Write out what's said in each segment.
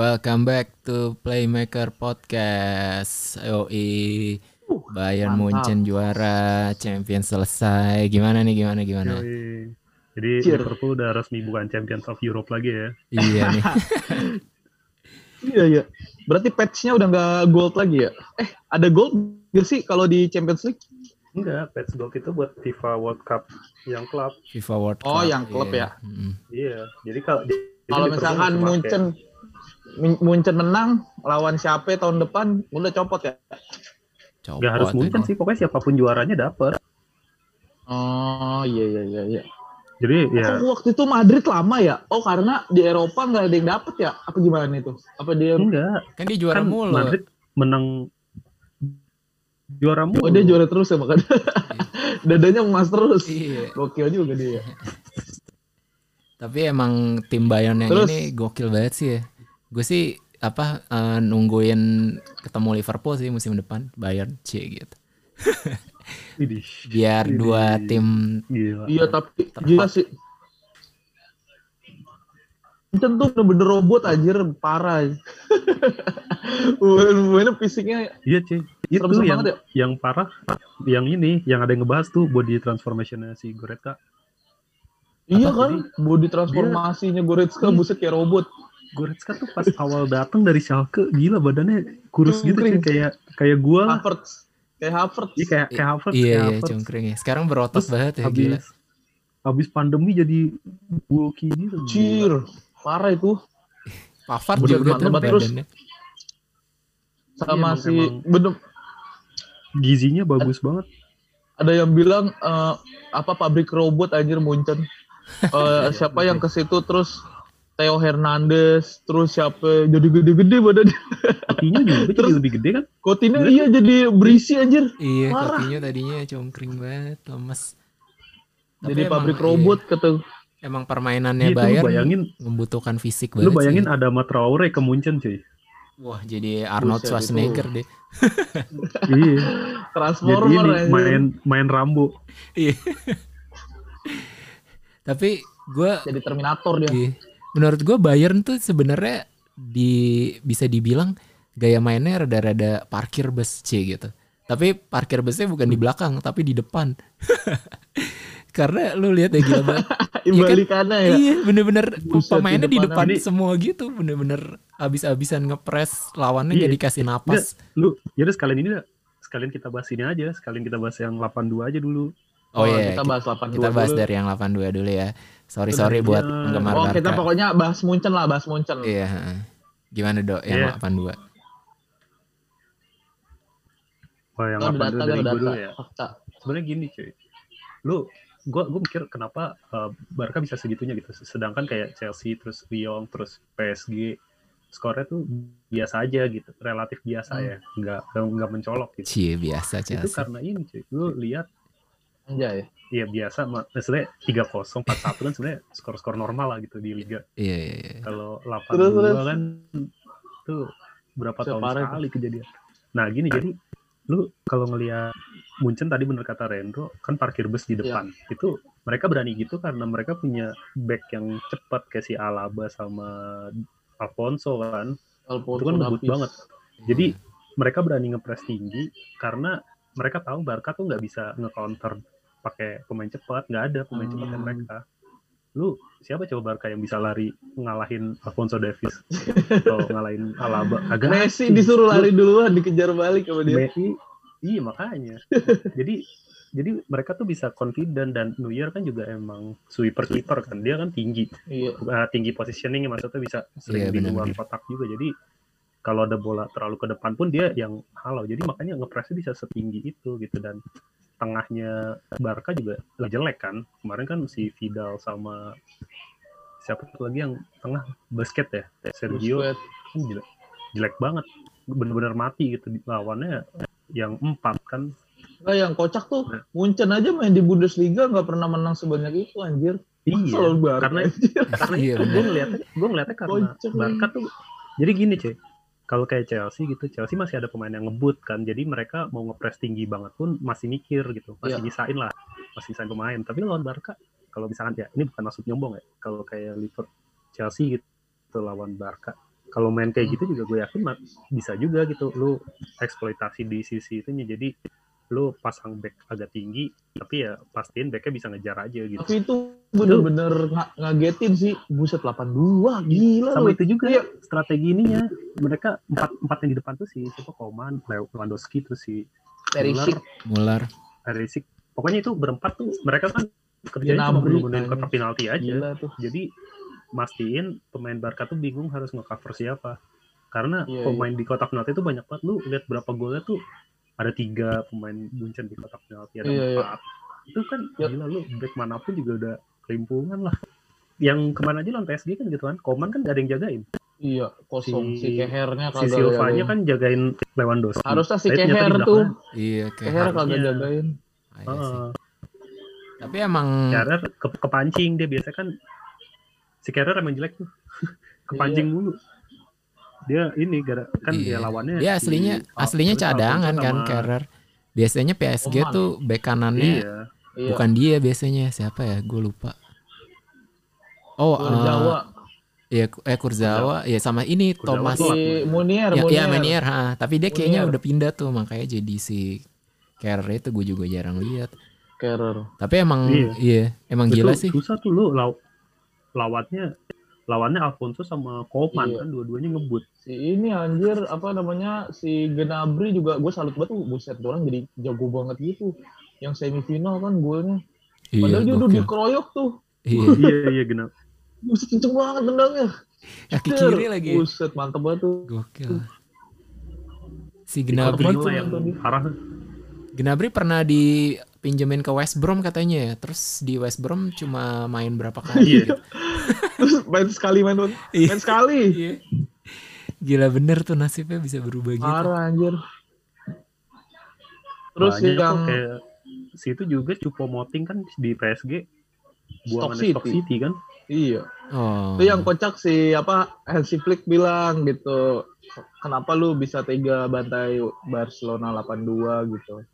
Welcome back to Playmaker Podcast. Yoi. Bayern mantap. Munchen juara, champion selesai. Gimana nih? Gimana gimana? Yoi. Jadi Cheer. Liverpool udah resmi bukan Champions of Europe lagi ya. iya nih. Iya iya. Berarti patchnya udah nggak gold lagi ya? Eh ada gold nggak sih kalau di Champions League? Enggak, Patch Gold itu buat FIFA World Cup yang klub. FIFA World Cup. Oh, yang klub iya. ya? Mm. Iya, jadi kalau jadi Kalau misalkan. Munchen Munchen menang lawan siapa tahun depan udah copot ya? Copot Nggak harus Munchen sih, pokoknya siapa pun juaranya dapat. Oh iya iya iya. iya. Jadi ya Oh, waktu itu Madrid lama ya? Oh karena di Eropa nggak ada yang dapet ya? Apa gimana itu? Apa dia? enggak, Kan dia juara kan mulu. Madrid menang juara mulu. Oh dia juara terus ya makanya. Dadanya emas terus. Iya. Gokil juga dia. Tapi emang tim Bayern yang Terus- ini gokil banget sih ya. Gue sih apa eh, nungguin ketemu Liverpool sih musim depan Bayern C gitu. Biar Ini- dua tim. Iya tapi gila sih. Munchen tuh bener-bener robot anjir parah. Mainnya fisiknya Iya cuy, itu yang ya. yang parah, yang ini, yang ada yang ngebahas tuh body transformationnya si Goretzka. Iya kan, body transformasinya Goretzka Iya. buset kayak robot. Goretzka tuh pas awal datang dari Schalke gila badannya kurus gitu cuy Cungkring. kayak kayak gua lah. Havertz. Kayak Havertz. Iya kayak kayak Havertz, iya kayak iya cungkring ya. Sekarang berotot Terus banget ya gila. habis pandemi jadi bulky gitu. Cir. Parah itu. Pavard juga tuh badannya. Sama Iya, si bener Gizinya bagus banget. ada yang bilang eh, apa pabrik robot anjir Munchen. Eh, siapa yang ke situ terus Theo Hernandez, terus siapa jadi gede-gede badannya. Coutinho juga jadi Terus- lebih gede kan? Coutinho Bener. iya jadi berisi anjir. Iya, Parah. Coutinho tadinya cungkring banget, lemes. Tapi Jadi emang, pabrik iya, robot kata emang permainannya Iya, Bayern bayangin, membutuhkan fisik banget lu bayangin sih. ada Traore ke Munchen cuy. Wah, jadi Arnold Buset, Schwarzenegger deh. iya. Jadi Transformer ini anjir. main main Rambo. Iya. Tapi gua jadi Terminator dia. iya, menurut gua Bayern tuh sebenarnya di bisa dibilang gaya mainnya rada-rada parkir bus C gitu. Tapi parkir busnya bukan di belakang, tapi di depan. Karena lu lihat ya gila banget. Imbalikannya ya. Iya bener-bener Buset, pemainnya di di depan depan ini- semua gitu bener-bener habis-habisan ngepres lawannya Iya. gak dikasih napas. Lu jadi sekalian ini sekalian kita bahas ini aja, sekalian kita bahas yang 82 aja dulu. Oh, iya kita bahas 82 kita bahas dulu. dari yang 82 dulu ya. Sorry sorry buat iya. penggemar Oh, Barca. kita pokoknya bahas Munchen lah, bahas Munchen. Iya. heeh. Gimana dok yang Iya. 82? Oh, yang Oh, 82 data dari gue data. dulu ya. Fakta. Sebenarnya gini cuy. Lu gua gua mikir kenapa uh, Barca bisa segitunya gitu. Sedangkan kayak Chelsea terus Lyon terus PSG skornya tuh biasa aja gitu, relatif biasa Hmm. ya, nggak nggak mencolok gitu. Cie biasa Itu Chelsea. karena ini cuy, lu lihat Anjay. ya biasa ma- maksudnya 3-0 4-1 kan sebenarnya skor-skor normal lah gitu di liga. Iya iya iya. Kalau 82 terus. kan tuh berapa tahun sekali kejadian. Nah, gini jadi lu kalau ngelihat Munchen tadi bener kata Rendro kan parkir bus di Iya. depan. Itu mereka berani gitu karena mereka punya back yang cepat kayak si Alaba sama Alfonso kan. Alfonso Itu kan ngebut banget. Jadi mereka berani ngepres tinggi karena mereka tahu Barca tuh nggak bisa nge-counter pakai pemain cepat, nggak ada pemain cepat Hmm. mereka. Lu siapa coba Barca yang bisa lari ngalahin Alfonso Davies atau ngalahin Alaba? Agak Messi disuruh lari duluan, dikejar balik sama dia. Messi, iya makanya. jadi jadi mereka tuh bisa confident dan Neuer kan juga emang sweeper keeper kan dia kan tinggi Iya. uh, tinggi positioning maksudnya bisa sering Iya, di luar kotak juga jadi kalau ada bola terlalu ke depan pun dia yang halau jadi makanya ngepresnya bisa setinggi itu gitu dan tengahnya Barca juga lagi jelek kan kemarin kan si Vidal sama siapa tuh lagi yang tengah basket ya Sergio Busquets. kan jelek, jelek banget bener-bener mati gitu lawannya yang empat kan Nah, yang kocak tuh Nah. Munchen aja main di Bundesliga nggak pernah menang sebanyak itu anjir. iya Selalu Barca. karena karena Iya, gue ngeliatnya gue ngeliatnya karena Kocak Barca tuh jadi gini cuy kalau kayak Chelsea gitu Chelsea masih ada pemain yang ngebut kan. Jadi mereka mau ngepres tinggi banget pun masih mikir gitu. Masih Iya. nyisain lah masih nyisain pemain. Tapi lawan Barca kalau misalkan ya ini bukan maksud nyombong ya. Kalau kayak Liverpool Chelsea gitu lawan Barca. Kalau main kayak gitu juga gue yakin bisa juga gitu. Lu eksploitasi di sisi itunya. Jadi lu pasang back agak tinggi tapi ya pastiin backnya bisa ngejar aja gitu Tapi itu bener-bener nga- ngagetin sih. Buset 82, gila sama lu. itu juga Iya. strategi ininya mereka empat empat yang di depan tuh si siapa Koman Lewandowski terus si Perisic. Muller. Perisic pokoknya itu berempat tuh mereka kan kerjanya cuma kayaknya. kotak penalti aja Gila tuh. jadi mastiin pemain Barca tuh bingung harus nge-cover siapa karena Iya, pemain di kotak penalti itu banyak banget lu lihat berapa golnya tuh ada tiga pemain Munchen di kotak penalti ada Iya, iya. empat itu kan Ya. gila lu back mana pun juga udah kelimpungan lah yang ke mana aja lawan PSG kan gitu kan Koman kan gak ada yang jagain Iya, kosong. Si- Si, Kehernya si kagak Silvanya jagain. kan jagain Lewandowski Harusnya si Tapi ternyata Keher di tuh. Iya Keher kagak jagain. Iya heeh. Tapi emang Kerer ke, kepancing dia biasa kan si Kerer emang jelek tuh kepancing mulu dia ini gara kan Iya. dia lawannya dia aslinya Al- aslinya cadangan kan Carrer. Biasanya PSG Coman. tuh bek kanannya iya Iya. bukan dia biasanya siapa ya? Gue lupa. Oh, eh, Jawa. ya eh Kurzawa, ya sama ini Kurzawa Thomas. Si Munier, Ya, Munier. ya Menier, ha. tapi dia kayaknya Munier. udah pindah tuh makanya jadi si Carrer itu gue juga jarang lihat. Kerer. Tapi emang Iya. iya, emang Itu gila sih. susah tuh lu law lawatnya lawannya Alfonso sama Koman Iya. kan dua-duanya ngebut Si ini anjir apa namanya si Gnabry juga gue salut banget tuh buset tuh orang jadi jago banget gitu. Yang semifinal kan golnya. Iya, Padahal dia udah dikeroyok tuh. Iya, iya iya genap Buset kenceng banget tendangnya. kaki Ter, kiri lagi. Buset mantep banget tuh. Gokil. Si mah yang parah Gnabry pernah dipinjemin ke West Brom katanya ya. Terus di West Brom cuma main berapa kali. iya Terus main sekali main main Iya. sekali. Iya. Gila bener tuh nasibnya bisa berubah gitu. Parah anjir. Terus Banyak yang kayak situ juga Cupo Moting kan di PSG buangan Stock City. City kan iya. Oh. Itu yang kocak si apa Hansi Flick bilang gitu. Kenapa lu bisa tega bantai Barcelona 8-2 gitu.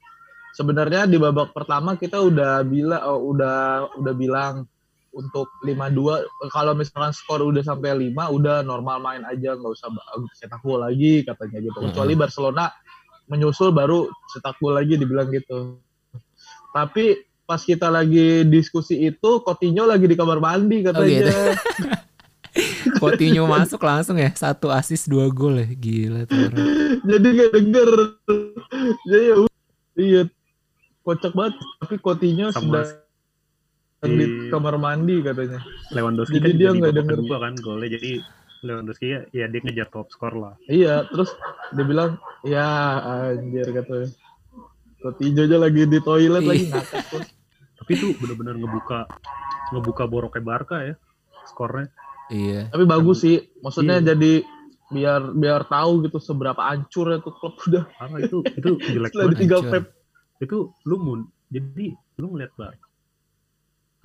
Sebenarnya di babak pertama kita udah bilang oh, udah udah bilang untuk 5-2 kalau misalkan skor udah sampai 5 udah normal main aja nggak usah cetak gol lagi katanya gitu. Kecuali Barcelona menyusul baru cetak gol lagi dibilang gitu. Tapi pas kita lagi diskusi itu Coutinho lagi di kamar mandi gitu. katanya. Coutinho masuk langsung ya. Satu assist dua gol ya. Gila tuh orang. jadi gak denger jadi ya iya kocak banget tapi Coutinho Sama sedang di kamar mandi katanya Lewandowski Jadi kan dia nggak denger. kedua kan golnya jadi Lewandowski ya, ya dia ngejar top skor lah iya terus dia bilang ya anjir katanya Coutinho aja lagi di toilet Iya. lagi ngakak tuh tapi itu benar-benar ngebuka ngebuka boroknya Barca ya skornya Iya. tapi bagus sih maksudnya Iya. jadi biar biar tahu gitu seberapa hancur itu klub udah parah itu itu jelek setelah banget ditinggal hancur. Pep itu lu mun jadi lu ngeliat Barca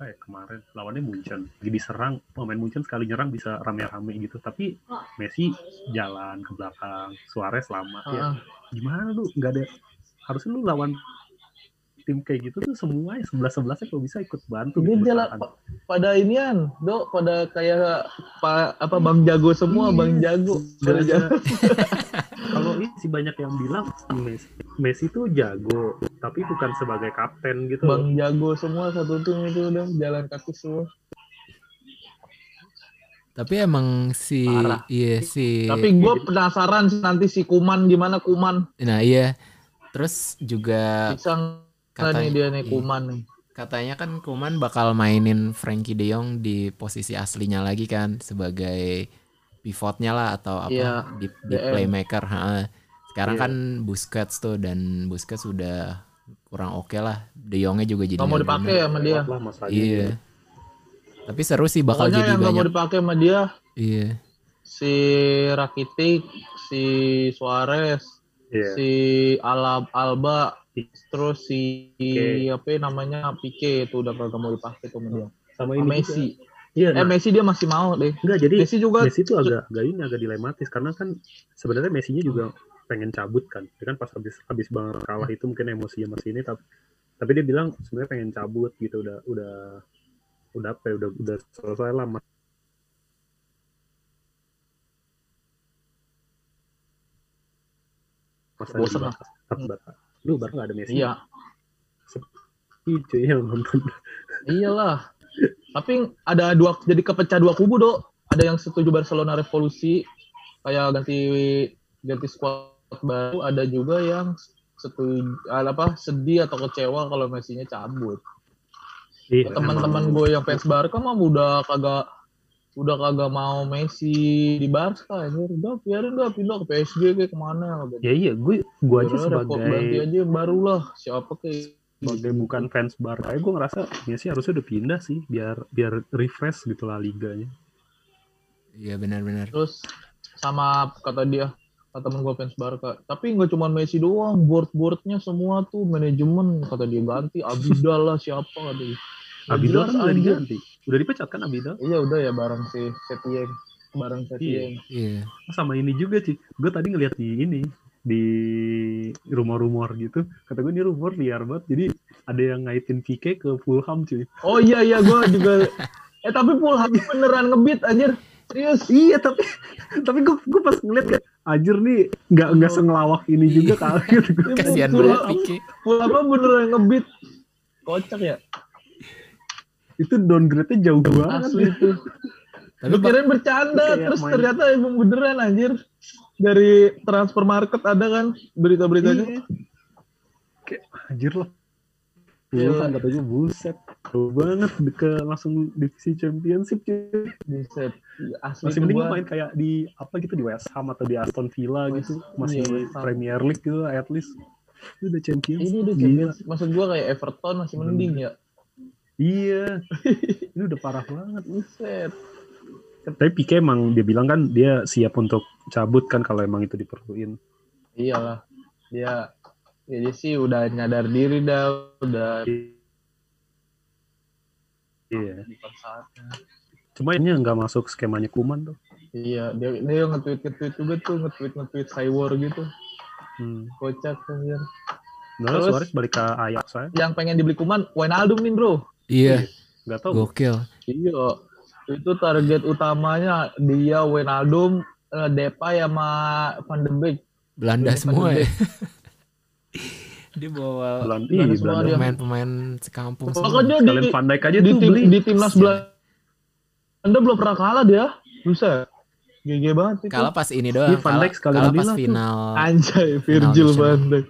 kayak kemarin lawannya Munchen lagi diserang pemain Munchen sekali nyerang bisa rame-rame gitu tapi Messi jalan ke belakang Suarez lama ya Ah, gimana lu nggak ada harusnya lu lawan tim kayak gitu tuh semuanya sebelas sebelasnya kalau bisa ikut bantu gitu, dia lah, bertahan. pa- pada inian, dok, pada kayak pa, apa Bang Jago semua, Iya. Bang Jago. Gara-gara- jago. kalau ini sih banyak yang bilang si Messi Messi tuh jago tapi bukan sebagai kapten gitu loh. Bang Jago semua satu tim itu udah jalan kaki semua. Tapi emang si Parah. iya si Tapi gue penasaran sih nanti si Kuman gimana Kuman nah iya. Terus juga bisa katanya nih dia nih iya. Kuman nih. katanya kan Kuman bakal mainin Frankie De Jong di posisi aslinya lagi kan sebagai pivotnya lah atau apa Iya, di, di DM. playmaker. ha. Sekarang Iya. kan Busquets tuh dan Busquets sudah kurang oke lah. De Jongnya juga jadi Gak mau dipakai bener. sama dia. Iya. Tapi seru sih bakal Pokoknya jadi yang gak mau banyak. dipakai sama dia Iya. si Rakitic, si Suarez, Iya. si Alab Alba, terus si Pique. apa ya namanya Pique itu udah kagak mau dipakai tuh sama dia. sama Sama ini Messi. juga. Iya, eh, nah, Messi dia masih mau deh. Enggak, jadi Messi juga Messi itu agak agak ini agak dilematis karena kan sebenarnya Messinya juga pengen cabut kan. Dia kan pas habis habis banget kalah itu mungkin emosinya masih ini tapi tapi dia bilang sebenarnya pengen cabut gitu udah udah udah apa ya, udah udah selesai lah masa bosan lah. Hmm. Lu baru gak ada Messi. Iya. Iya yang. Iyalah. Tapi ada dua jadi kepecah dua kubu, Dok. Ada yang setuju Barcelona revolusi kayak ganti ganti squad baru, ada juga yang setuju apa sedih atau kecewa kalau Messi-nya cabut. Iya, teman-teman gue yang fans Barca mah udah kagak udah kagak mau Messi di Barca anjir. Udah biarin dah pindah ke PSG kayak ke mana. Udah Ya iya, gue gue aja Udah, repot ganti sebagai aja yang baru lah siapa kayak sebagai bukan fans Barca, ya gue ngerasa Messi harusnya udah pindah sih biar biar refresh gitu lah liganya. Iya benar-benar. terus sama kata dia kata temen gue fans Barca tapi nggak cuma Messi doang board boardnya semua tuh manajemen kata dia ganti Abidal lah siapa kata dia Abidal kan udah diganti, udah dipecat kan Abidal? iya udah ya bareng si Setien bareng Setien Iya. Sama ini juga sih, gue tadi ngeliat di ini di rumor-rumor gitu, kata gue ini rumor liar banget, jadi ada yang ngaitin Pique ke Fulham cuy. Oh iya iya gue juga eh tapi Fulham beneran ngebit anjir. Serius. Iya tapi tapi gue gue pas ngeliat kayak anjir nih nggak nggak sengelawak ini juga kali gitu. Kasihan Fulham- banget Pique. Fulham beneran ngebit. Kocak ya. itu downgrade-nya jauh banget. Asli itu. Tapi kirain bercanda terus ternyata emang beneran anjir. Dari transfer market ada kan berita-beritanya. Iya. Kayak anjir. Gila. Fulham katanya buset. Jauh banget ke langsung divisi championship cuy. Buset. Asli Masih mending main kayak di apa gitu di West Ham atau di Aston Villa West- gitu. Masih iya. Premier League gitu at least. Itu udah champions. Ini udah Gila. champions. Maksud gua kayak Everton masih mending ya. Iya. Ini udah parah banget. Buset. Tapi Pique emang dia bilang kan dia siap untuk cabut kan kalau emang itu diperluin. Iyalah. Dia ya dia sih udah nyadar diri dah, udah Iya. Cuma ini nggak masuk skemanya Kuman tuh. Iya, dia dia nge-tweet nge-tweet juga tuh, nge-tweet nge-tweet Cywar gitu. Hmm. Kocak anjir. Nah, Terus- Suarez balik ke Ajax saya. Yang pengen dibeli Kuman, Wijnaldum nih, Bro. Iya, Nggak tahu. gokil. Iya. Itu target utamanya dia Wijnaldum, eh, Depay sama Van de Beek. Belanda semua ya. Dia bawa Belanda, Belanda iya, semua Belanda. dia. pemain-pemain sekampung semua. Pokoknya di, Kalian Van Dijk aja di, tuh tim, beli. di timnas Belanda belum pernah kalah dia. Buset. GG banget itu. Kalah pas ini doang. Iya, Van kalah, Dijk sekali kalah lagi pas lah tuh. final. Anjay, Virgil van Dijk.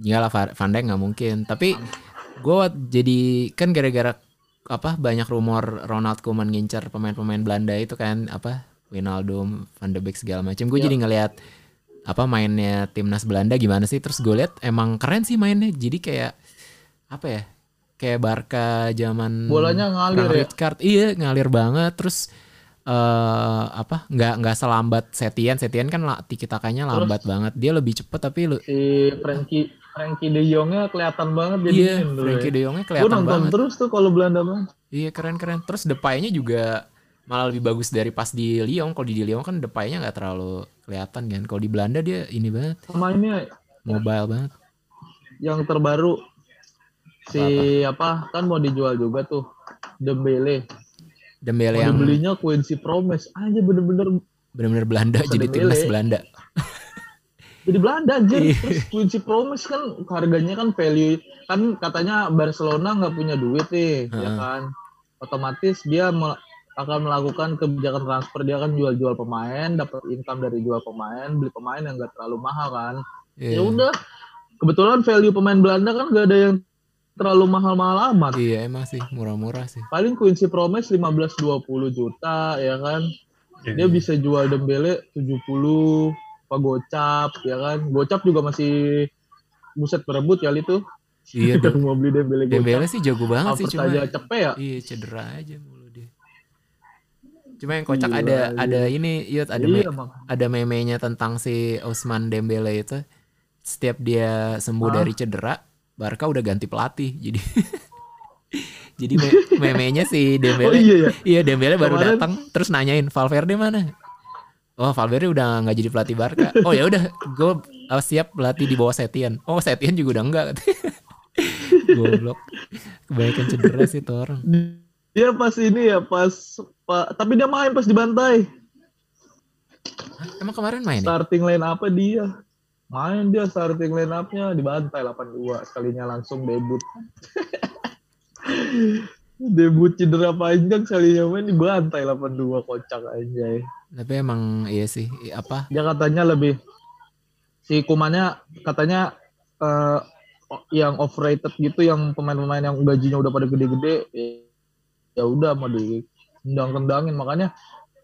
Enggak lah Van Van Dijk nggak mungkin. Tapi gue jadi kan gara-gara apa banyak rumor Ronald Koeman ngincar pemain-pemain Belanda itu kan apa Wijnaldum, Van de Beek segala macam. Gue Ya. jadi ngelihat apa mainnya timnas Belanda gimana sih? Terus gue lihat emang keren sih mainnya. Jadi kayak apa ya? Kayak Barca zaman Bolanya ngalir ya. Rijkaard. Iya, ngalir banget. Terus eh apa? nggak nggak selambat Setien. Setien kan lah tiki takanya lambat banget. Dia lebih cepet tapi lu Si Frankie Frankie De Jongnya kelihatan banget jadi main dulu Frankie ya. De Jongnya Gue kelihatan nonton banget. terus tuh kalau Belanda mah. Iya keren-keren. Terus Depay-nya juga malah lebih bagus dari pas di Lyon. Kalau di Lyon kan Depay-nya nggak terlalu kelihatan kan. Kalau di Belanda dia ini banget, Sama ini mobile banget. yang terbaru si apa, kan mau dijual juga tuh Dembele. Dembele yang dibelinya Quincy Promes aja bener-bener benar-benar Belanda Masa jadi Dembele. timnas Belanda. Jadi Belanda aja. Iya. Terus Quincy Promes kan harganya kan value kan katanya Barcelona nggak punya duit nih, ya kan. Otomatis dia mel- akan melakukan kebijakan transfer dia akan jual-jual pemain, dapat income dari jual pemain, beli pemain yang nggak terlalu mahal kan. Iya. Ya udah. Kebetulan value pemain Belanda kan gak ada yang terlalu mahal-mahal amat. Iya emang sih murah-murah sih. Paling Quincy Promes 15-20 juta ya kan. Dia bisa jual Dembele 70, Pak Gocap ya kan. Gocap juga masih buset berebut kali itu. Iya Dem- mau beli Dembele Gocap. Dembele sih jago banget sih Havertz cuma aja cepet ya. iya cedera aja mulu dia. Cuma yang kocak Gila, ada iya. ada ini, Yud, ada iya, me- ada meme-nya tentang si Osman Dembele itu setiap dia sembuh Ah. dari cedera Barca udah ganti pelatih jadi jadi me- meme-nya si Oh Dembele iya ya. iya Dembele baru datang terus nanyain Valverde mana oh Valverde udah nggak jadi pelatih Barca oh ya udah gue uh, siap pelatih di bawah Setien oh Setien juga udah enggak goblok kebanyakan cedera sih tuh orang Dia pas ini ya pas pa- tapi dia main pas dibantai. Hah, emang kemarin main ya? Starting line apa dia? Main dia starting line up-nya dibantai 8-2 sekalinya langsung debut. debut cedera panjang sekalinya main dibantai 8-2 kocak aja. Tapi emang iya sih apa? Dia katanya lebih si kumannya katanya eh, yang overrated gitu yang pemain-pemain yang gajinya udah pada gede-gede ya udah mau di tendang-tendangin makanya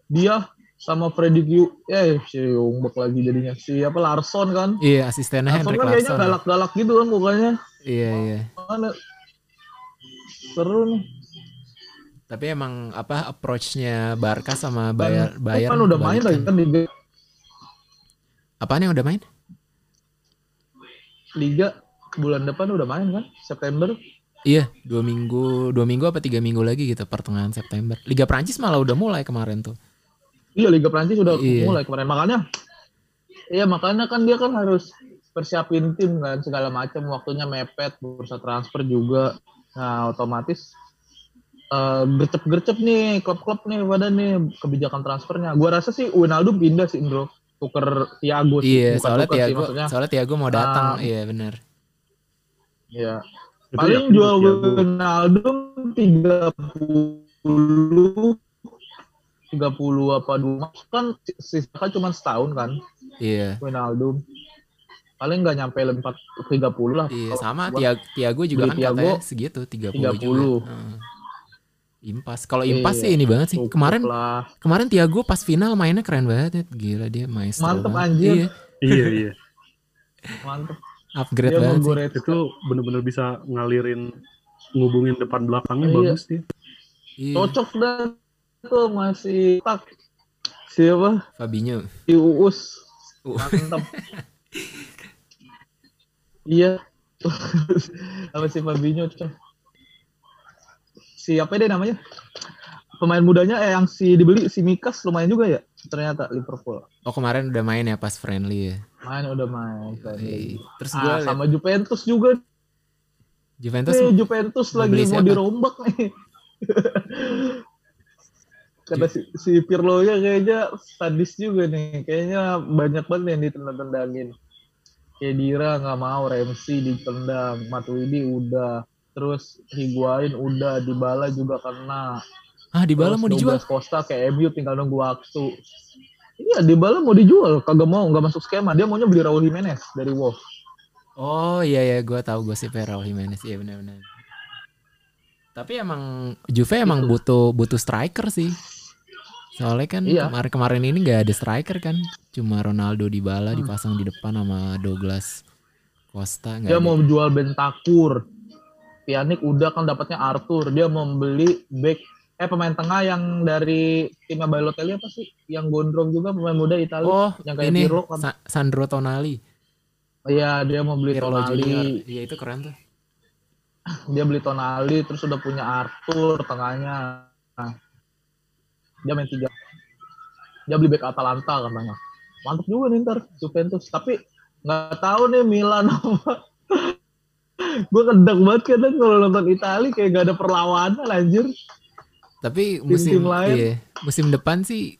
dia sama Freddy Q eh si Youngbok lagi jadinya si apa Larson kan? Iya asistennya Larson Henrik kan kayaknya Larsson. galak-galak gitu kan mukanya. Iya iya. Makanya seru nih Tapi emang apa approach-nya Barca sama Bayar Dan Bayern kan udah main lagi kan di Apaan yang udah main? Liga bulan depan udah main kan September Iya, dua minggu, dua minggu apa tiga minggu lagi gitu pertengahan September. Liga Prancis malah udah mulai kemarin tuh. Iya Liga Prancis udah Iya. mulai kemarin makanya iya makanya kan dia kan harus persiapin tim kan segala macam waktunya mepet bursa transfer juga nah otomatis eh, gercep-gercep nih klub-klub nih pada nih kebijakan transfernya gua rasa sih Wijnaldum pindah sih bro tuker Thiago sih Iya, Bukan soalnya Tiago, maksudnya soalnya Tiago mau datang. Ah. iya benar. Iya. Paling yakin jual. Wijnaldum 30 30 apa dua kan sisa kan cuma setahun kan Iya. Wijnaldum paling nggak nyampe empat tiga puluh lah Iya, sama Tiago, Tiago juga kan Thiago, katanya segitu 30, 30. juga. Heeh. Impas. Kalau impas Iya, sih ini banget sih. cukup Kemarin lah kemarin Tiago pas final mainnya keren banget. Gila dia maestro. Mantep, banget. anjir. Iya, Iya iya. mantep upgrade dia banget sih. menggoreng Itu bener-bener bisa ngalirin ngubungin depan belakangnya Iya. bagus dia. Iya. cocok dah tuh masih tak siapa Fabinho. si Uus Uh. mantep iya apa si Fabinho tuh siapa deh namanya pemain mudanya eh, yang si dibeli si Mikas lumayan juga ya ternyata Liverpool Oh kemarin udah main ya pas friendly ya. main udah main Yoi. Terus Ah, gue sama Juventus juga Juventus nih Juventus mau lagi mau dirombak nih Kata si, si Pirlo nya kayaknya sadis juga nih. Kayaknya banyak banget yang ditendang-tendangin. Kedira nggak mau, Ramsey ditendang, Matuidi udah, terus Higuain udah, Dybala juga kena. ah di bala Terus mau dijual. Douglas Costa ke MU tinggal nunggu waktu. Iya, Dybala mau dijual, kagak mau, nggak masuk skema. Dia maunya beli Raul Jimenez dari Wolves. Oh iya ya gue tahu gosipnya Raul Jimenez iya benar-benar. Tapi emang Juve emang Itu. butuh butuh striker sih. Soalnya kan Iya. kemarin-kemarin ini nggak ada striker kan, cuma Ronaldo di bala Hmm. dipasang di depan sama Douglas Costa Dia ada. mau jual Bentakur. Pjanic udah kan dapatnya Arthur. Dia mau beli back eh pemain tengah yang dari timnya Balotelli apa sih? Yang gondrong juga pemain muda Italia. Oh yang kayak ini Pirlo kan. Sa- Sandro Tonali, Iya, dia mau beli Pirlo Tonali. iya itu keren tuh. Dia beli Tonali terus udah punya Arthur tengahnya. Nah, dia main tiga. Dia beli back Atalanta katanya. Mantap juga nih ntar Juventus. Tapi nggak tahu nih Milan apa. Gue kedek banget kadang kalau nonton Itali kayak gak ada perlawanan anjir. Tapi musim lain. iya, musim depan sih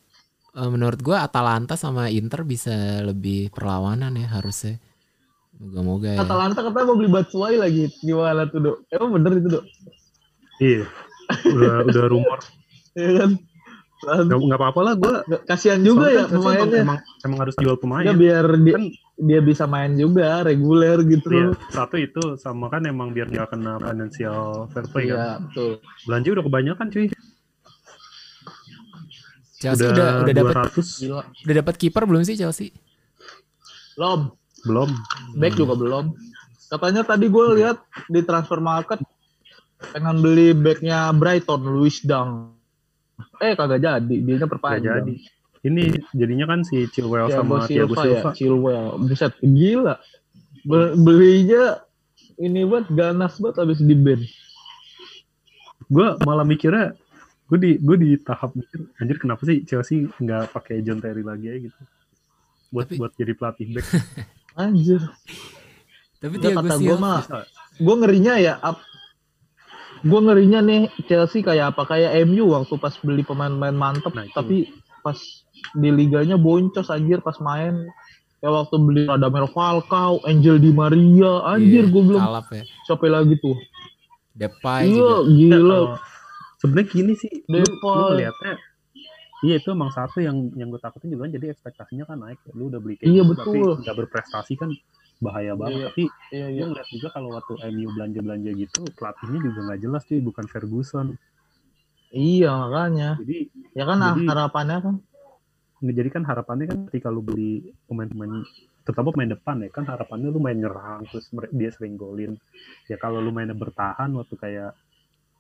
eh, menurut gua Atalanta sama Inter bisa lebih perlawanan ya harusnya. Moga-moga ya. Atalanta katanya mau beli Batshuayi lagi. Gimana tuh, Dok? Emang bener itu, Dok? Iya. Udah udah rumor. Iya kan? Nggak apa-apa lah gue. Kasihan juga ya emang, pemainnya. emang, emang harus jual pemain. Ya biar dia, Kan dia bisa main juga reguler gitu. iya, satu itu sama kan emang biar nggak kena financial fair play kan. Iya, betul. Belanja udah kebanyakan cuy. Chelsea udah udah udah dapat 200 Gila. udah dapat kiper belum sih Chelsea? Belum. belum. Back Hmm. juga belum. Katanya tadi gue lihat di transfer market pengen beli backnya Brighton, Luis Dang. Eh kagak jadi, dia perpanjang. jadi. Ini jadinya kan si Chilwell Thiago sama Thiago Silva, Silva. ya, Chilwell. Buset, gila. Be- belinya ini buat ganas banget habis di band. Gue malah mikirnya gue di gue di tahap mikir anjir kenapa sih Chelsea nggak pakai John Terry lagi ya gitu buat Tapi- buat jadi pelatih back Anjir. Tapi Thiago kata gue Silva mah, gue ngerinya ya, ap- gue ngerinya nih Chelsea kayak apa? Kayak MU waktu pas beli pemain-pemain mantep, Nah, itu. tapi pas di liganya boncos anjir pas main Kayak waktu beli Radamel Falcao, Angel Di Maria, anjir Iya, gue kalap ya. siapa lagi tuh? Depay Iya, juga. gila. Kalau sebenarnya gini sih, lu, lu Depay. ngeliatnya Iya itu emang satu yang yang gue takutin juga kan jadi ekspektasinya kan naik. Lu udah beli kayak Iya, gitu, betul. tapi nggak berprestasi kan bahaya banget. Iya. Tapi Iya, gue iya. ngeliat juga kalau waktu MU belanja-belanja gitu pelatihnya juga nggak jelas cuy, bukan Ferguson. Iya, makanya. Jadi Ya kan Jadi- harapannya kan. Jadi kan harapannya kan ketika lu beli pemain-pemain terutama pemain depan ya kan harapannya lu main nyerang terus dia sering golin ya kalau lu mainnya bertahan waktu kayak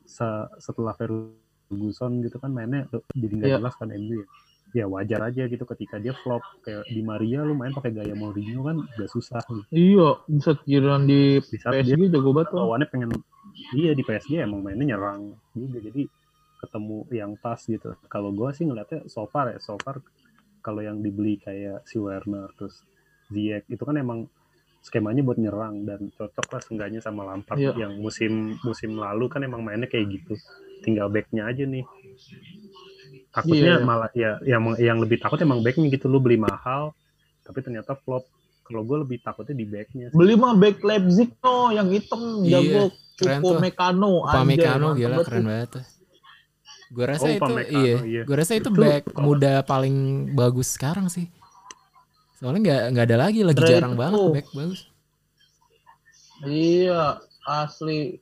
se- setelah Ferguson gitu kan mainnya jadi nggak Iya. jelas kan MU ya ya wajar aja gitu ketika dia flop kayak di Maria lu main pakai gaya Mourinho kan udah susah gitu. Iya, bisa kiran di di saat dia PSG jago banget tuh. lawannya pengen iya di PSG emang mainnya nyerang juga jadi ketemu yang pas gitu kalau gua sih ngeliatnya so far ya so far kalau yang dibeli kayak si Werner terus Ziyech itu kan emang skemanya buat nyerang dan cocok lah seenggaknya sama Lampard Iya. yang musim musim lalu kan emang mainnya kayak gitu tinggal backnya aja nih takutnya Iya. malah ya yang yang lebih takut emang backnya gitu lu beli mahal tapi ternyata flop kalau gue lebih takutnya di backnya sih. Beli mah back Leipzig no, yang hitam Iya, jago keren Upo tuh. Mekano. Upamecano anjay, gila keren banget tuh. Gue rasa Oh, itu Upamecano, iya, iya. gue rasa itu, Itu back kalau- muda paling bagus sekarang sih. Soalnya nggak nggak ada lagi, lagi jarang banget oh. back bagus. Iya, asli.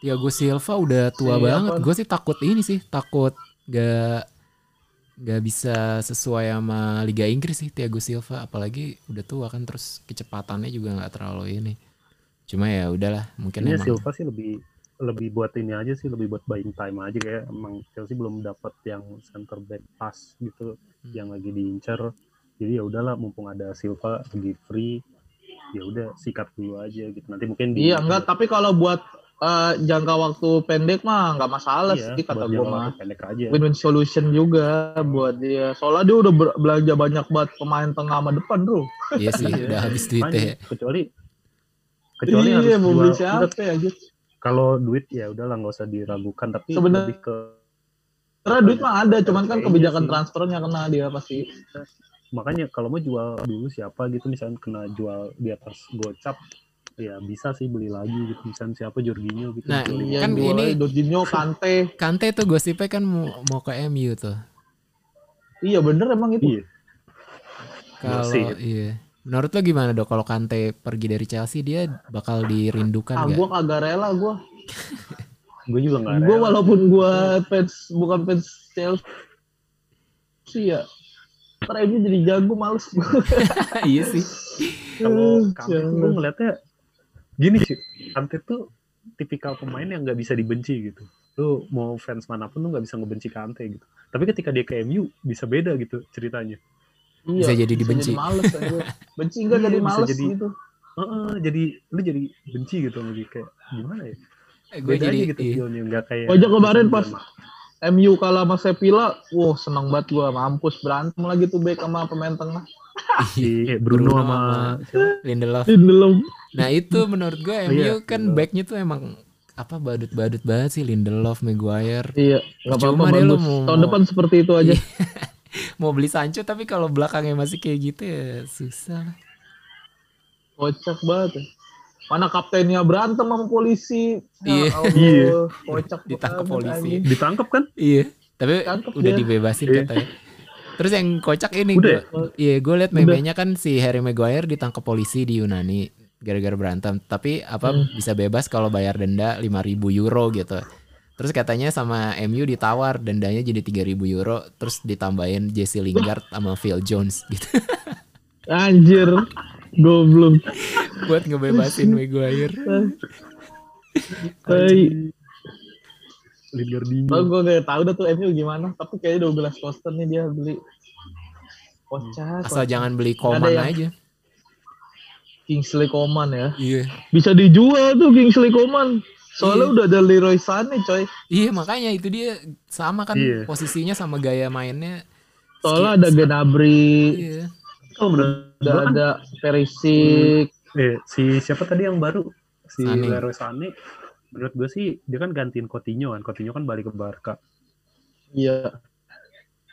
Thiago Silva udah tua Siapa? banget. Gue sih takut ini sih, takut gak nggak bisa sesuai sama Liga Inggris sih Thiago Silva. Apalagi udah tua kan, terus kecepatannya juga nggak terlalu ini. Cuma ya udahlah, mungkin Kayaknya emang. Silva sih lebih lebih buat ini aja sih lebih buat buying time aja kayak emang Chelsea belum dapat yang center back pas gitu Hmm. yang lagi diincar jadi ya udahlah mumpung ada Silva lagi free ya udah sikat dulu aja gitu nanti mungkin di Iya, enggak, tapi kalau buat eh, jangka waktu pendek mah nggak masalah iya, sih kata buat gue mah. pendek aja Win-win solution juga buat dia. Soalnya dia udah belanja banyak banget pemain tengah sama depan, Bro. Iya sih, udah habis duitnya. kecuali kecuali harus iya, mau beli jual siapa ya, gitu. Kalau duit ya udahlah nggak usah diragukan tapi Sebenarnya- lebih ke Karena duit mah ada, cuman kan Kayaknya kebijakan sih. transfernya kena dia pasti. makanya kalau mau jual dulu siapa gitu misalnya kena jual di atas gocap ya bisa sih beli lagi gitu misalnya siapa Jorginho gitu Nah, Beli. Iya, Kan jual ini- Jorginho, Kante. Kante tuh gosipnya kan mau, mau ke MU tuh. Iya bener emang itu. iya Kalau iya. Menurut lo gimana dok kalau Kante pergi dari Chelsea dia bakal dirindukan Ah, nggak? gua kagak rela gua. gue juga nggak Gua rela. walaupun gua fans bukan fans Chelsea ya. Ntar MU jadi jago males gua. iya sih. kalau Kante tuh Jangan. gue ngeliatnya gini sih Kante tuh tipikal pemain yang nggak bisa dibenci gitu lu mau fans mana pun lu nggak bisa ngebenci Kante gitu tapi ketika dia ke MU bisa beda gitu ceritanya Iya, Bisa jadi dibenci. Jadi males aja. Benci enggak Iya, jadi bisa males jadi- gitu. Heeh, jadi lu jadi benci gitu dia kayak gimana ya Gue beda jadi gitu iya. feelnya nggak kayak Oh, aja kemarin pas MU kalah sama Sevilla, wah seneng banget gua mampus berantem lagi tuh back sama pemain tengah. si Bruno, Bruno sama Lindelof. Lindelof. Nah itu menurut gue MU Iya, kan backnya tuh emang apa badut-badut banget sih Lindelof, Maguire. Iya, enggak Cuma apa-apa deh lu mau- Tahun depan seperti itu aja. Mau beli Sancho tapi kalau belakangnya masih kayak gitu ya susah. lah. Kocak banget. ya. Mana kaptennya berantem sama polisi. Iya. Ya Allah, Iya. Kocak Ditangkap polisi. ditangkap kan Iya. Tapi Tangkep udah dia. dibebasin Iya. katanya. Terus yang kocak ini Udah gua- Iya, gue liat memenya kan si Harry Maguire ditangkap polisi di Yunani gara-gara berantem. Tapi apa Hmm. bisa bebas kalau bayar denda 5.000 euro gitu. Terus katanya sama MU ditawar dendanya jadi 3.000 euro, terus ditambahin Jesse Lingard sama Phil Jones gitu Anjir. Goblok. buat ngebebasin Maguire. Tai. Lingardinho Oh, gue gak tau dah tuh MU gimana. Tapi kayaknya Douglas Costa nih dia beli. Kocak. Asal jangan beli Koman yang- aja. Kingsley Coman ya. Iya. Bisa dijual tuh Kingsley Coman. Soalnya udah ada Leroy Sané coy. Iya, makanya itu dia sama kan Iya. posisinya sama gaya mainnya. Soalnya ada Gnabry, Iya. oh menurut udah gua kan ada Perisic. eh, si siapa tadi yang baru si Sané. Leroy Sané menurut gue sih dia kan gantiin Coutinho kan Coutinho kan balik ke Barca Iya.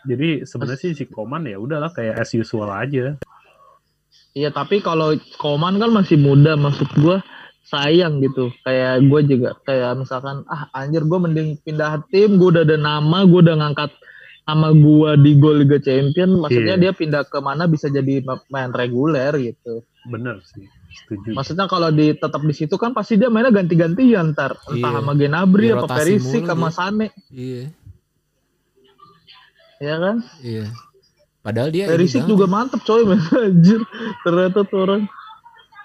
Jadi sebenarnya sih si Koman ya udahlah kayak as usual aja. Iya tapi kalau Koman kan masih muda maksud gue sayang gitu kayak gue juga kayak misalkan ah anjir gue mending pindah tim gue udah ada nama gue udah ngangkat nama gue di gol Liga Champion maksudnya Iya. dia pindah ke mana bisa jadi main reguler gitu Bener sih, setuju. maksudnya kalau di tetap di situ kan pasti dia mainnya ganti-gantian ntar entah Iya. sama Genabri apa Perisic mulu sama. Sane Iya, ya kan iya. Padahal dia Perisic banget juga ya. mantep coy anjir ternyata tuh orang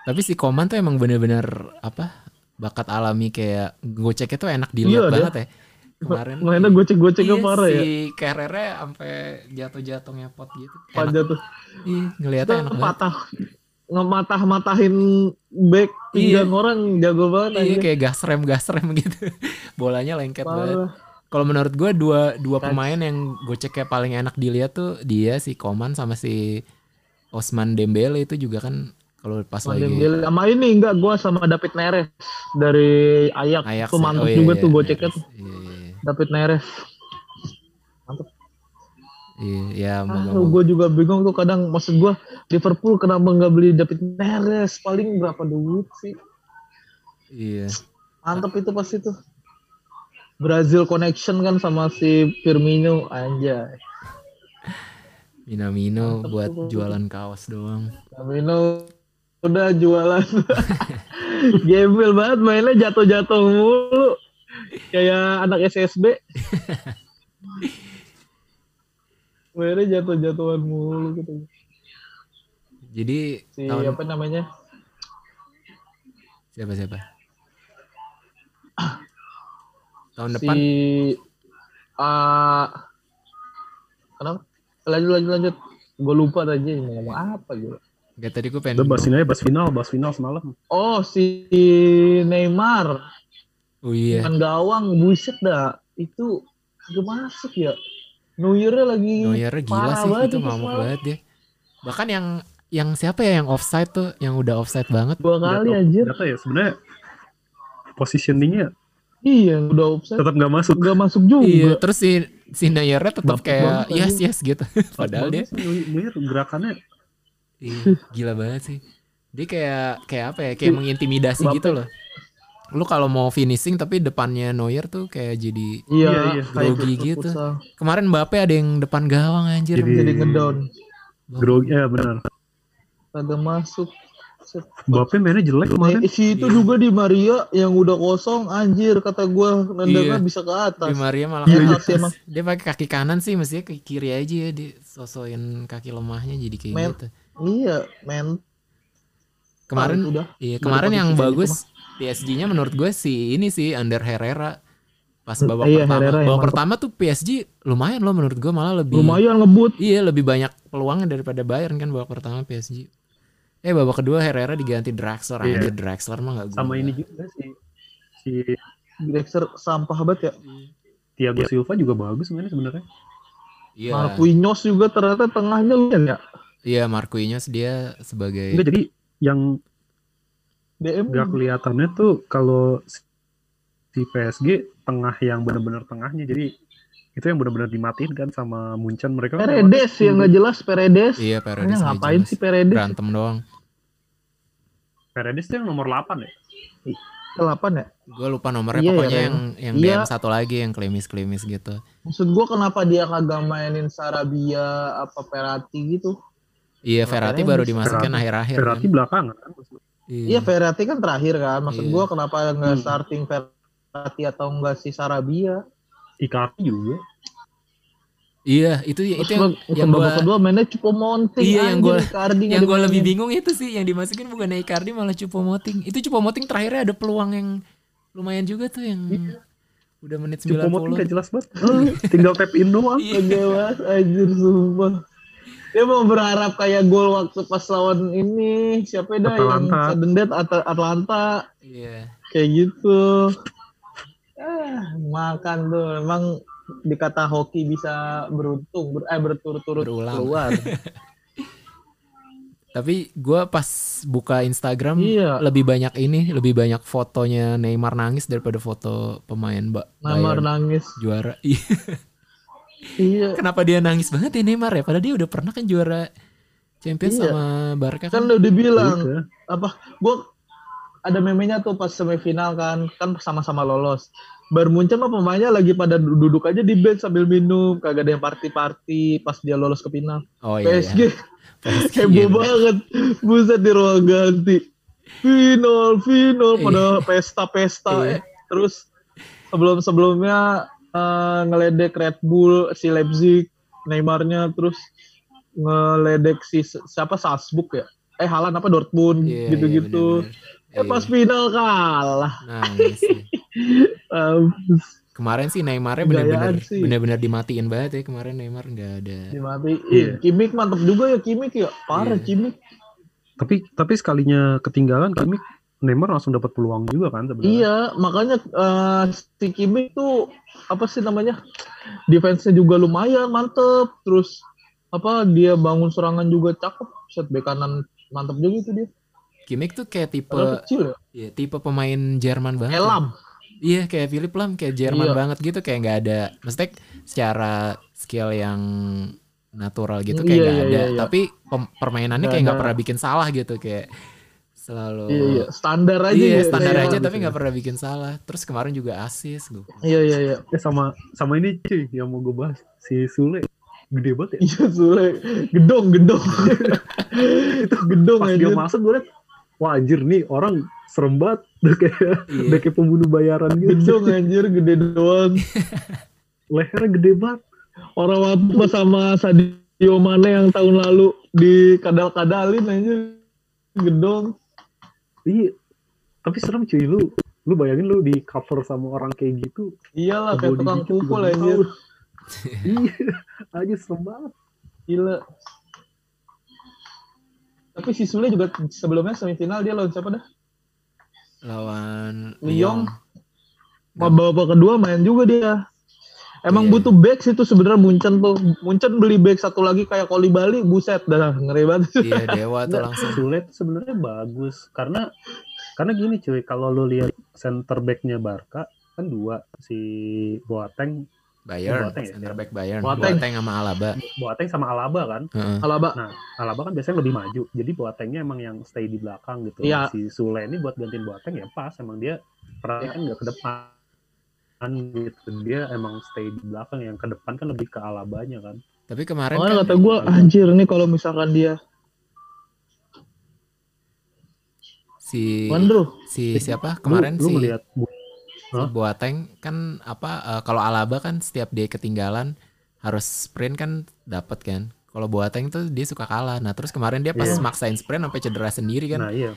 Tapi si Koman tuh emang bener-bener apa? Bakat alami kayak goceknya tuh enak Iya, dilihat dia. banget ya. Kemarin mainnya gocek-goceknya iya, parah ya si Carrera sampai jatuh-jatuh ngepot gitu. Enak. Panja tuh Iya, ngeliatnya Kita enak banget. patah ngematah-matahin back Iya. tiga orang jago banget Iya kayak gas rem gas rem gitu. Bolanya lengket banget. Parah. Kalau menurut gue dua dua pemain yang goceknya paling enak dilihat tuh dia si Koman sama si Osman Dembele itu juga kan kalau pas Sama lagi sama ini enggak gua sama David Neres dari Ajax, Ajax tuh mantep Oh, iya, juga iya, tuh goceknya Neres. tuh. Iya, iya, iya. David Neres. Iya, ya ah, gue juga bingung tuh kadang maksud gua Liverpool kenapa nggak beli David Neres? Paling berapa duit sih? Iya. mantep itu pasti tuh. Brazil connection kan sama si Firmino anjay. Minamino Mantep buat tuh. jualan kaos doang. Firmino udah jualan. Gembel banget mainnya jatuh-jatuh mulu. Kayak anak SSB mainnya jatuh-jatuhan mulu gitu. Jadi si tahun apa namanya? Siapa siapa? tahun si depan? ah kenapa? Lanjut lanjut lanjut. Gue lupa tadi mau ngomong apa gitu Gak tadi gue pengen Udah bahas ini aja, bahas final, bahas final semalam. oh si Neymar Oh iya. kan gawang buset dah itu kagak masuk ya New Year-nya lagi Neuer gila parah sih banget itu ngamuk semalam. banget dia. Bahkan yang yang siapa ya yang offside tuh yang udah offside banget. dua kali Nggak anjir tahu ya, sebenarnya positioningnya iya udah offside tetap nggak masuk. gak masuk juga Iya, terus si si Neuer-nya tetap Dapet kayak yes yes gitu. Padahal dia Neuer gerakannya iya, gila banget sih. Dia kayak kayak apa ya? Kayak mengintimidasi Mbappe. gitu loh. Lu kalau mau finishing tapi depannya Neuer tuh kayak jadi iya, Iya, iya. kayak Grogi klub gitu. futsal. kemarin Mbappe ada yang depan gawang anjir. Jadi- jadi ngedown grogi, ya benar. kagak masuk. Mbappe mainnya jelek kemarin. Eh, si itu Iya. juga di Maria yang udah kosong anjir kata gua nendangnya Iya. bisa ke atas Di Maria malah Iya, ke iya. atas. Emang. Dia pakai kaki kanan sih mestinya ke kiri aja ya disosoin kaki lemahnya jadi kayak Men- gitu. Iya men Kemarin udah iya kemarin yang bagus PSG-nya menurut gue si ini sih Under Herrera pas babak Iya, pertama. Herrera babak pertama tuh PSG lumayan loh menurut gue malah lebih lumayan ngebut Iya lebih banyak peluangnya daripada Bayern kan babak pertama PSG. Eh babak kedua Herrera diganti Draxler Iya. aja Draxler mah gak Sama ini juga sih. Si Drexler sampah banget ya Thiago Silva juga bagus mainnya sebenarnya. Iya. Marquinhos juga ternyata tengahnya lumayan ya Iya Marquinhos dia sebagai Enggak jadi yang DM nggak kelihatannya tuh kalau si PSG tengah yang benar-benar tengahnya jadi itu yang benar-benar dimatiin kan sama Munchen mereka kan Peredes yang nggak jelas Peredes Iya Paredes Hanya ngapain jelas. sih Peredes berantem doang. Paredes tuh yang nomor 8 ya ke 8 ya Gue lupa nomornya Iya, pokoknya ya, yang yang Iya. DM satu lagi yang klimis-klimis gitu. maksud gua kenapa dia kagak mainin Sarabia apa Perati gitu Iya Verratti baru dimasukin Verratti- akhir-akhir. Berarti kan. belakangan kan iya Verratti kan terakhir kan maksud Iya. gua kenapa nggak Hmm. starting Verratti atau enggak si Sarabia Icardi juga Iya itu itu Terus yang yang babak gua kedua mainnya Cupo Monting Iya, yang gua- Icardi nggak yang gue lebih bingung itu sih yang dimasukin bukan Icardi malah Cupomoting. Itu Cupomoting terakhirnya ada peluang yang lumayan juga tuh yang udah menit Cukup 90. gak jelas banget tinggal tap in doang Iya. Kagak mas, anjir sumpah. Dia mau berharap kayak gol waktu pas lawan ini siapa dah yang sudden death At- Atlanta Iya. kayak gitu. Ah, makan tuh emang dikata hoki bisa beruntung ber, eh berturut-turut keluar. Tapi gue pas buka Instagram Iya. lebih banyak ini, lebih banyak fotonya Neymar nangis daripada foto pemain Mbak Neymar nangis. juara. Iya. Iya. Kenapa dia nangis banget ya Neymar ya? Padahal dia udah pernah kan juara Champions Iya. sama Barca Kan kan. udah dibilang Udah. apa? Gua ada memenya tuh pas semifinal kan, kan sama-sama lolos. Bayern Munchen mah pemainnya lagi pada duduk aja di bench sambil minum, kagak ada yang party-party pas dia lolos ke final. Oh iya. PSG iya. PSG, heboh iya, banget. Buset di ruang ganti. Final, final pada pesta-pesta. Iya. Eh, Terus sebelum-sebelumnya eh, ngeledek Red Bull si Leipzig, Neymarnya terus ngeledek si siapa Salzburg ya? Eh Halan apa Dortmund Iya, gitu-gitu. iya, bener-bener. eh pas Iya. final kalah. Mampus. Kemarin sih Neymarnya bener-bener sih. bener-bener dimatiin banget ya kemarin Neymar nggak ada. Dimatiin. Iya. Kimik mantep juga ya Kimik ya. Parah Iya. Kimik. Tapi tapi sekalinya ketinggalan kami Neymar langsung dapat peluang juga kan sebenarnya. Iya, makanya eh, si Kimik tuh apa sih namanya? Defense-nya juga lumayan mantep. Terus apa dia bangun serangan juga cakep. Set bek kanan mantep juga itu dia. Kimmich tuh kayak tipe Padahal kecil ya. ya, tipe pemain Jerman banget. Elam. Iya kayak Philip Lam kayak Jerman Iya. banget gitu kayak nggak ada maksudnya secara skill yang natural gitu kayak Iya, nggak iya, ada iya, iya. tapi permainannya kayak nggak pernah bikin salah gitu kayak selalu Iya, iya. Standar aja Iya, ya. standar Iya. aja tapi nggak pernah bikin salah terus kemarin juga asis gue Iya, iya, iya. Eh sama sama ini cuy yang mau gue bahas si Sule gede banget ya. Iya, Sule. Gedong, gedong. itu gedong Pas aja. dia masuk gue liat wah anjir nih orang serem banget udah kayak Iya. udah kayak pembunuh bayaran gitu. Gedong anjir, gede doang. Lehernya gede banget. Orang waktu sama Sadio Mane yang tahun lalu di kadal-kadalin anjir. Gedong. Iya. Tapi serem cuy lu lu bayangin lu di cover sama orang kayak gitu. Iyalah kayak tukang pukul anjir. iya, aja serem banget. Gila. Tapi si Sule juga sebelumnya semifinal dia lawan siapa dah? lawan Lyon. Babak kedua main juga dia. Emang Iya. butuh back sih tuh sebenarnya Munchen tuh. Munchen beli back satu lagi kayak Koli Bali, buset dah ngeri banget. iya dewa tuh langsung Sule tuh sebenarnya bagus karena karena gini cuy kalau lu lihat center backnya Barca kan dua si Boateng Bayern Boateng ya? center back Bayern Boateng. Boateng sama Alaba Boateng sama Alaba kan Heeh. Alaba. Nah, Alaba kan biasanya lebih maju. Jadi Boatengnya emang yang stay di belakang gitu. Iya. Si Sule ini buat gantiin Boateng ya pas. Emang dia perannya Iya. kan nggak ke depan gitu. Dia emang stay di belakang. Yang ke depan kan lebih ke Alabanya kan. tapi kemarin kan kata gue anjir nih kalau misalkan dia si Wandro. si siapa kemarin lu, lu si Bu- Si? Boateng kan apa eh, kalau Alaba kan setiap dia ketinggalan harus sprint kan dapat kan. Kalau Boateng tuh dia suka kalah. Nah, terus kemarin dia pas Iya. maksain sprint sampai cedera sendiri kan. Nah iya.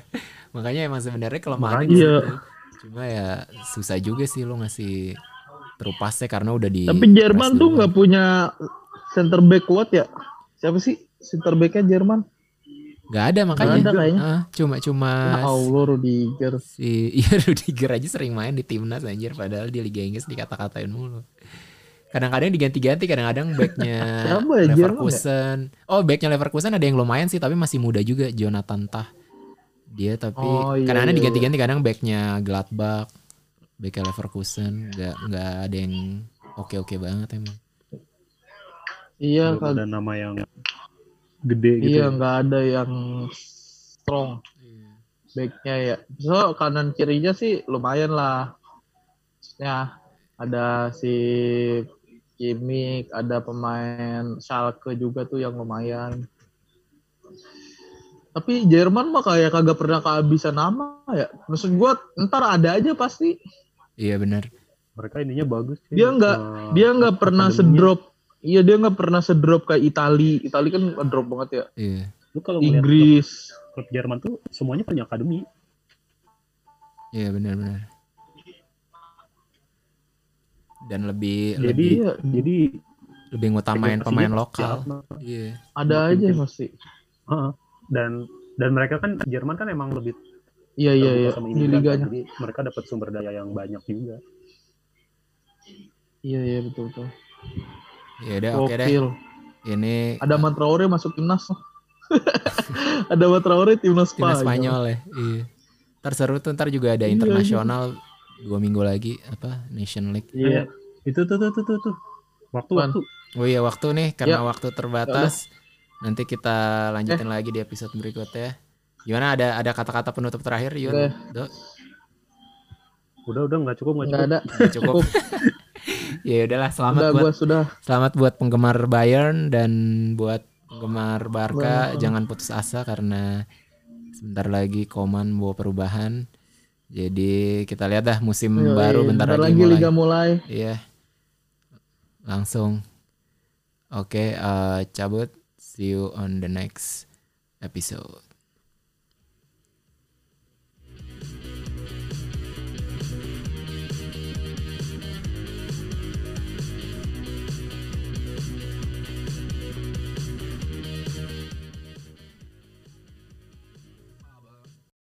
Makanya emang sebenarnya di Iya. Cuma ya susah juga sih lo ngasih terupasnya karena udah di Tapi Jerman tuh nggak punya center back kuat ya. Siapa sih center backnya Jerman? Nggak ada makanya. Nggak ada kayaknya. Ah, cuma cuma Ya Allah Rudiger. si iya Rudiger aja sering main di timnas anjir padahal di Liga Inggris dikata-katain mulu. Kadang-kadang diganti-ganti, kadang-kadang backnya ya, Jerman Leverkusen. Oh, backnya Leverkusen ada yang lumayan sih, tapi masih muda juga, Jonathan Tah. Dia tapi Oh, iya, kadang-kadang iya, diganti-ganti, kadang backnya Gladbach, backnya Leverkusen, nggak nggak ada yang oke-oke banget emang. Iya Belum kan. ada nama yang gede gitu. Iya ya. nggak ada yang strong backnya ya. So kanan kirinya sih lumayan lah. Ya ada si Kimmich, ada pemain Schalke juga tuh yang lumayan. Tapi Jerman mah kayak kagak pernah kehabisan nama ya. Maksud gua ntar ada aja pasti. Iya benar. Mereka ininya bagus sih. Dia nggak Eh, dia nggak pernah akademinya. sedrop. Iya dia nggak pernah sedrop kayak Itali. Itali kan drop banget ya. Iya. Lu kalau klub, Inggris. klub Jerman tuh semuanya punya akademi. Iya benar-benar. Dan lebih Jadi lebih Iya, jadi lebih ngutamain pemain lokal. Iya. ada aja pasti. Heeh. Dan dan mereka kan Jerman kan emang lebih Iya iya iya sama di imigran kan, liganya. jadi mereka dapat sumber daya yang banyak juga. Iya iya betul betul. Ya udah oke deh. Gokil. Ini Ada Matraore masuk timnas. ada Matraore timnas timnas Spanyol. Ya. Iya. Ntar seru tuh ntar juga ada Iya, internasional dua minggu lagi apa Nation League. Iya. Itu tuh tuh tuh tuh tuh. Waktu waktu. Oh iya waktu nih karena Ya. waktu terbatas. Nanti kita lanjutin lagi di episode berikutnya. Gimana ada ada kata-kata penutup terakhir Yun? Oke. Do? Udah udah nggak cukup nggak cukup. ada. Udah cukup. ya udahlah selamat Udah buat sudah. selamat buat penggemar Bayern dan buat penggemar Barca jangan putus asa karena sebentar lagi Koman bawa perubahan. Jadi kita lihat dah musim Yoi, baru bentar, bentar lagi, lagi mulai. liga mulai. Iya. Langsung. Oke, eh, cabut. See you on the next episode.